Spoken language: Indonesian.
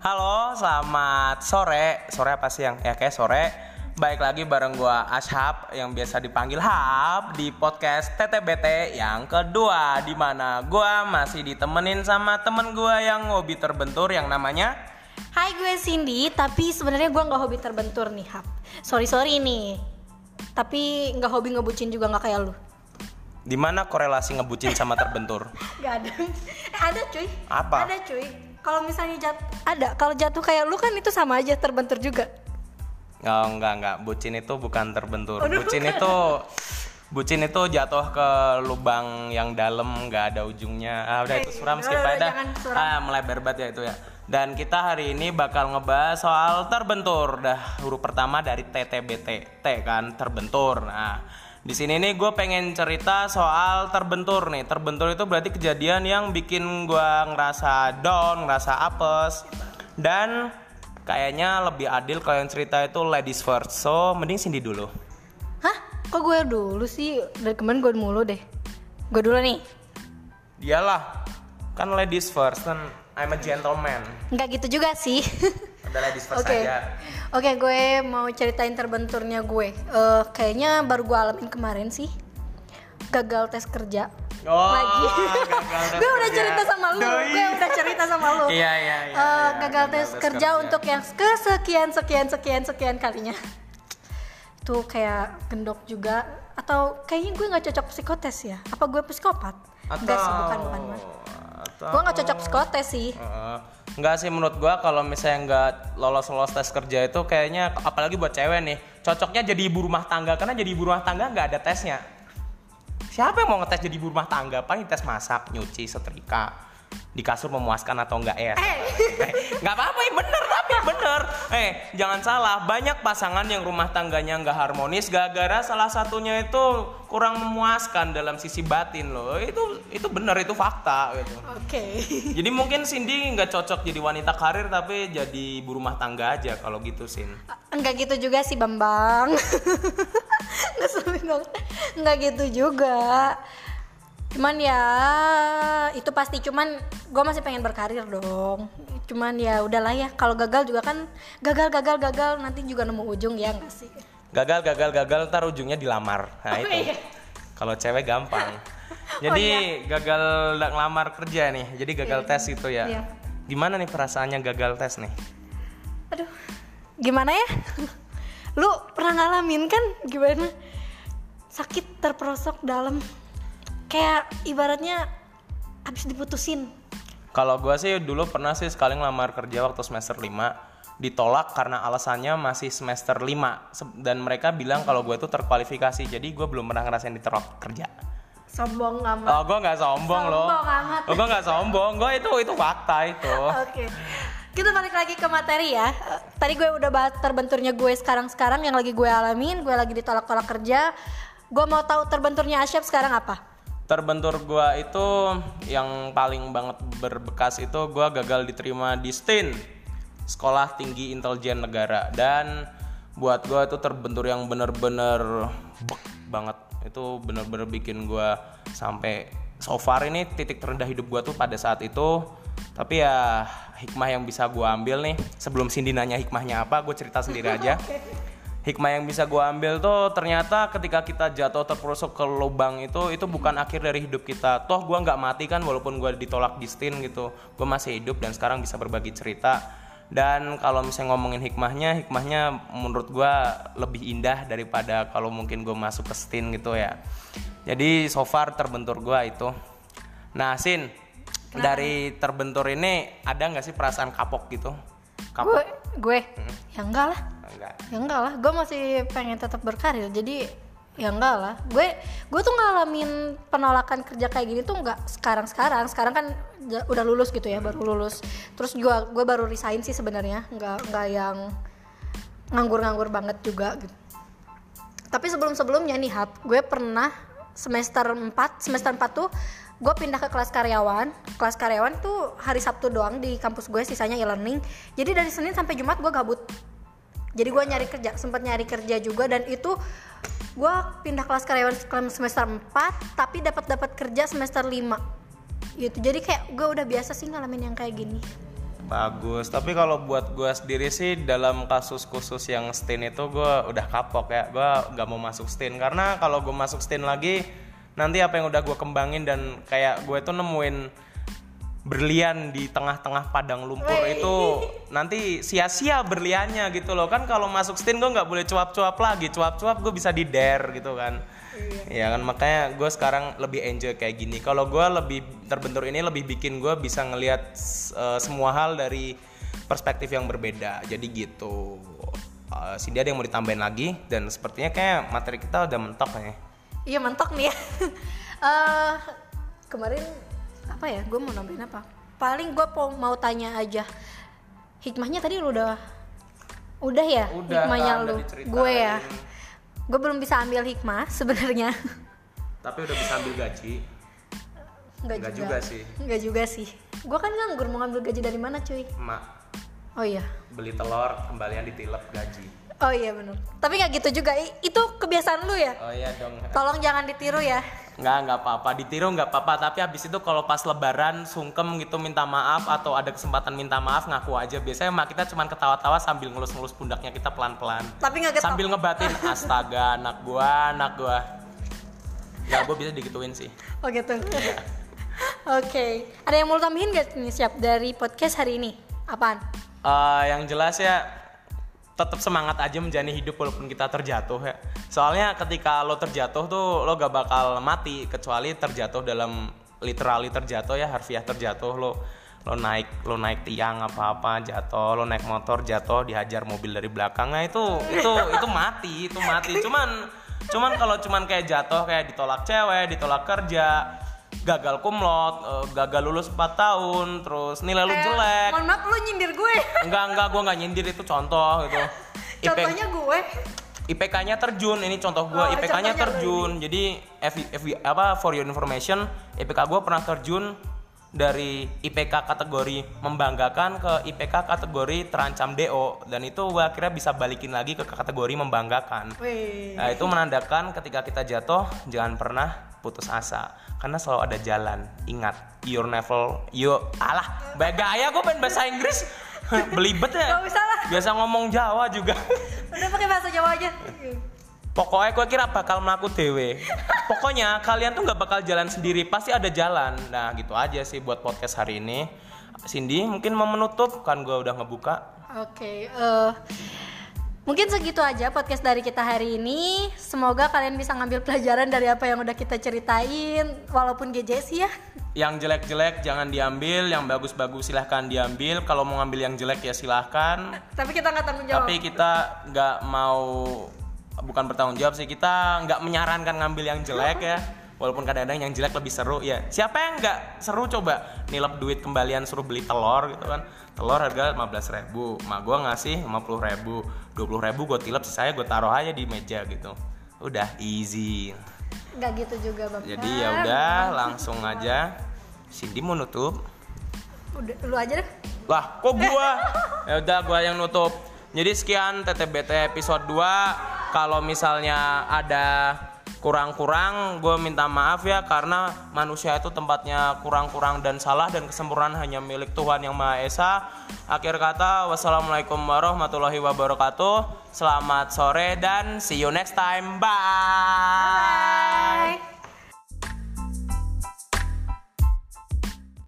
Halo, selamat sore. Sore apa sih yang? Ya kayak sore. Baik lagi bareng gua Ashab yang biasa dipanggil Hab di podcast TTBT yang kedua di mana gua masih ditemenin sama temen gua yang hobi terbentur yang namanya Hai gue Cindy, tapi sebenarnya gue nggak hobi terbentur nih Hap. Sorry sorry nih, tapi nggak hobi ngebucin juga nggak kayak lu. di mana korelasi ngebucin sama terbentur? Gak ada, eh, ada cuy. Apa? Ada cuy. Kalau misalnya jat, ada. Kalau jatuh kayak lu kan itu sama aja terbentur juga. Oh, enggak enggak, bucin itu bukan terbentur. Aduh, bucin bukan. itu bucin itu jatuh ke lubang yang dalam nggak ada ujungnya. Ah udah Eh, itu suram skip aja. Ah melebar banget ya itu ya. Dan kita hari ini bakal ngebahas soal terbentur. Dah huruf pertama dari TTBT, T kan terbentur. Nah, di sini nih gue pengen cerita soal terbentur nih. Terbentur itu berarti kejadian yang bikin gua ngerasa down, ngerasa apes. Dan kayaknya lebih adil kalau yang cerita itu ladies first. So, mending Cindy dulu. Hah? Kok gue dulu sih? Dari kemarin gue mulu deh. Gue dulu nih. Dialah. Kan ladies first kan I'm a gentleman. Nggak gitu juga sih. Udah ladies first Oke, aja. oke gue mau ceritain terbenturnya gue. Eh, kayaknya baru gue alamin kemarin sih. Gagal tes kerja. Oh, Lagi. gagal tes gue udah kerja. cerita sama lu. Doi. Gue udah cerita sama lu. Iya, iya, iya, Eh, iya. gagal tes kerja untuk yang kesekian sekian sekian sekian kalinya. Itu kayak gendok juga atau kayaknya gue nggak cocok psikotes ya? Apa gue psikopat? Enggak sih, bukan bukan. bukan. Atau- Gue nggak cocok psikotes sih. Heeh. Enggak sih menurut gua kalau misalnya nggak lolos-lolos tes kerja itu kayaknya apalagi buat cewek nih cocoknya jadi ibu rumah tangga. Karena jadi ibu rumah tangga nggak ada tesnya. Siapa yang mau ngetes jadi ibu rumah tangga? Paling tes masak nyuci setrika di kasur memuaskan atau enggak ya. Eh. nggak apa-apa ya bener bener. Eh jangan salah banyak pasangan yang rumah tangganya nggak harmonis gara-gara salah satunya itu kurang memuaskan dalam sisi batin loh. Itu itu bener itu fakta gitu. Oke. jadi mungkin Cindy nggak cocok jadi wanita karir tapi jadi ibu rumah tangga aja kalau gitu Sin. Enggak gitu juga sih Bambang. Enggak gitu juga. Cuman ya Itu pasti cuman Gue masih pengen berkarir dong Cuman ya udahlah ya Kalau gagal juga kan Gagal gagal gagal Nanti juga nemu ujung ya nggak sih Gagal gagal gagal ntar ujungnya dilamar. Nah Oh, itu. iya. Kalau cewek gampang. Jadi gagal nggak ngelamar kerja nih. Jadi gagal tes itu ya. Iya. Gimana nih perasaannya gagal tes nih? Aduh Gimana ya Lu pernah ngalamin kan Gimana Sakit terperosok dalam Kayak ibaratnya Habis diputusin Kalau gua sih dulu pernah sih sekali ngelamar kerja waktu semester 5 ditolak karena alasannya masih semester 5 Se- dan mereka bilang kalau gue itu terkualifikasi jadi gue belum pernah ngerasain ditolak kerja Sombong amat Oh, gue nggak sombong loh. Sombong amat. Oh, gue nggak sombong. Gue itu itu fakta itu. Oke. Kita balik lagi ke materi ya. Tadi gue udah bahas terbenturnya gue sekarang-sekarang yang lagi gue alamin, gue lagi ditolak-tolak kerja. Gue mau tahu terbenturnya Asyaf sekarang apa? Terbentur gue itu yang paling banget berbekas itu gue gagal diterima di STIN, Sekolah Tinggi Intelijen Negara. Dan buat gue itu terbentur yang bener-bener bek banget. Itu bener-bener bikin gue sampai so far ini titik terendah hidup gue tuh pada saat itu. Tapi ya hikmah yang bisa gue ambil nih sebelum Cindy nanya hikmahnya apa, gue cerita sendiri aja. Hikmah yang bisa gue ambil tuh ternyata ketika kita jatuh terperosok ke lubang itu itu bukan akhir dari hidup kita. Toh gue nggak mati kan walaupun gue ditolak di STIN gitu. Gue masih hidup dan sekarang bisa berbagi cerita. Dan kalau misalnya ngomongin hikmahnya, hikmahnya menurut gue lebih indah daripada kalau mungkin gue masuk ke STIN gitu ya. Jadi so far terbentur gue itu. Nah Sin, dari terbentur ini ada nggak sih perasaan kapok gitu? Kapok? Gue, gue, ya enggak lah, Enggak. ya enggak lah. Gue masih pengen tetap berkarir, jadi ya enggak lah. Gue, gue tuh ngalamin penolakan kerja kayak gini tuh enggak sekarang-sekarang. Sekarang kan ja- udah lulus gitu ya, baru lulus. Terus gue, gue baru resign sih sebenarnya, enggak, enggak yang nganggur-nganggur banget juga gitu. Tapi sebelum-sebelumnya nih Hap, gue pernah semester 4, semester 4 tuh gue pindah ke kelas karyawan. Kelas karyawan tuh hari Sabtu doang di kampus gue, sisanya e-learning. Jadi dari Senin sampai Jumat gue gabut. Jadi gue nyari kerja, sempat nyari kerja juga dan itu gue pindah kelas karyawan semester 4 tapi dapat dapat kerja semester 5 gitu jadi kayak gue udah biasa sih ngalamin yang kayak gini Bagus, tapi kalau buat gue sendiri sih dalam kasus khusus yang stain itu gue udah kapok ya, gue gak mau masuk stain karena kalau gue masuk stain lagi nanti apa yang udah gue kembangin dan kayak gue tuh nemuin berlian di tengah-tengah padang lumpur Wey. itu nanti sia-sia berliannya gitu loh. Kan kalau masuk stain gue nggak boleh cuap-cuap lagi. Cuap-cuap gue bisa di dare gitu kan. Ya kan makanya gue sekarang lebih enjoy kayak gini. Kalau gue lebih terbentur ini lebih bikin gue bisa ngelihat eh, semua hal dari perspektif yang berbeda. Jadi gitu. Uh, Cindy ada yang mau ditambahin lagi dan sepertinya kayak materi kita udah mentok ya Iya mentok nih ya. Eh, kemarin apa ya? Gue mau nambahin apa? Paling gue mau tanya aja. Hikmahnya tadi lu udah udah ya Udah, hikmahnya kan, lu. Gue ya. Gue belum bisa ambil hikmah sebenarnya. tapi udah bisa ambil gaji Enggak Nggak juga. juga sih. Enggak juga sih. Gue kan nganggur mau ngambil gaji dari mana cuy? emak Oh iya. beli telur kembalian ditilep gaji Oh iya benar. Tapi nggak gitu juga. Itu kebiasaan lu ya. oh iya dong Tolong jangan ditiru ya. nggak nggak apa-apa ditiru nggak apa-apa tapi habis itu kalau pas lebaran sungkem gitu minta maaf atau ada kesempatan minta maaf ngaku aja biasanya mak kita cuma ketawa-tawa sambil ngelus-ngelus pundaknya kita pelan-pelan Tapi nggak sambil ngebatin astaga anak gua anak gua ya gua bisa digituin sih Oh gitu. Oke. Ada yang mau tambahin gak nih siap dari podcast hari ini? Apaan? Eh, yang jelas ya tetap semangat aja menjalani hidup walaupun kita terjatuh ya. Soalnya ketika lo terjatuh tuh lo gak bakal mati kecuali terjatuh dalam literally terjatuh ya harfiah terjatuh. Lo lo naik lo naik tiang apa apa jatuh lo naik motor jatuh dihajar mobil dari belakang. Nah itu itu itu mati itu mati. Cuman cuman kalau cuman kayak jatuh kayak ditolak cewek ditolak kerja gagal kumlot eh, gagal lulus 4 tahun terus nilai lu jelek Mohon maaf lu nyindir gue. Enggak, enggak, gue enggak nyindir itu contoh gitu. IP, Contohnya gue. IPK-nya terjun, ini contoh gue, Oh, IPK-nya terjun. Jadi F, F- apa for your information, IPK gue pernah terjun dari IPK kategori membanggakan ke IPK kategori terancam DO dan itu gue akhirnya bisa balikin lagi ke kategori membanggakan. Wih. Nah, itu menandakan ketika kita jatuh jangan pernah putus asa karena selalu ada jalan. Ingat, your never you alah, baik gaya gue pengen bahasa Inggris. Belibet ya. Gak usah lah. Biasa ngomong Jawa juga. Udah pakai bahasa Jawa aja. Pokoknya gue kira bakal melaku dewe. Pokoknya kalian tuh nggak bakal jalan sendiri, pasti ada jalan. Nah gitu aja sih buat podcast hari ini. Cindy mungkin mau menutup kan gue udah ngebuka. Oke, eh, mungkin segitu aja podcast dari kita hari ini. Semoga kalian bisa ngambil pelajaran dari apa yang udah kita ceritain, walaupun GJS ya. Yang jelek-jelek jangan diambil, yang bagus-bagus silahkan diambil. Kalau mau ngambil yang jelek ya silahkan. Tapi kita nggak tanggung jawab. Tapi kita nggak mau bukan bertanggung jawab sih kita nggak menyarankan ngambil yang jelek ya. Walaupun kadang-kadang yang jelek lebih seru ya. Siapa yang nggak seru coba nilep duit kembalian suruh beli telur gitu kan. Telur harga 15.000 ribu, mak gue ngasih 50.000 ribu, 20 ribu gue tilep sisanya gue taruh aja di meja gitu. Udah easy. Nggak gitu juga bapak. Jadi ya udah langsung aja. Cindy mau nutup. Udah, lu aja deh. Lah, kok gua? ya udah gua yang nutup. Jadi sekian TTBT episode 2. Kalau misalnya ada kurang-kurang, gue minta maaf ya karena manusia itu tempatnya kurang-kurang dan salah dan kesempurnaan hanya milik Tuhan yang Maha Esa. Akhir kata, wassalamualaikum warahmatullahi wabarakatuh. Selamat sore dan see you next time. Bye. Bye.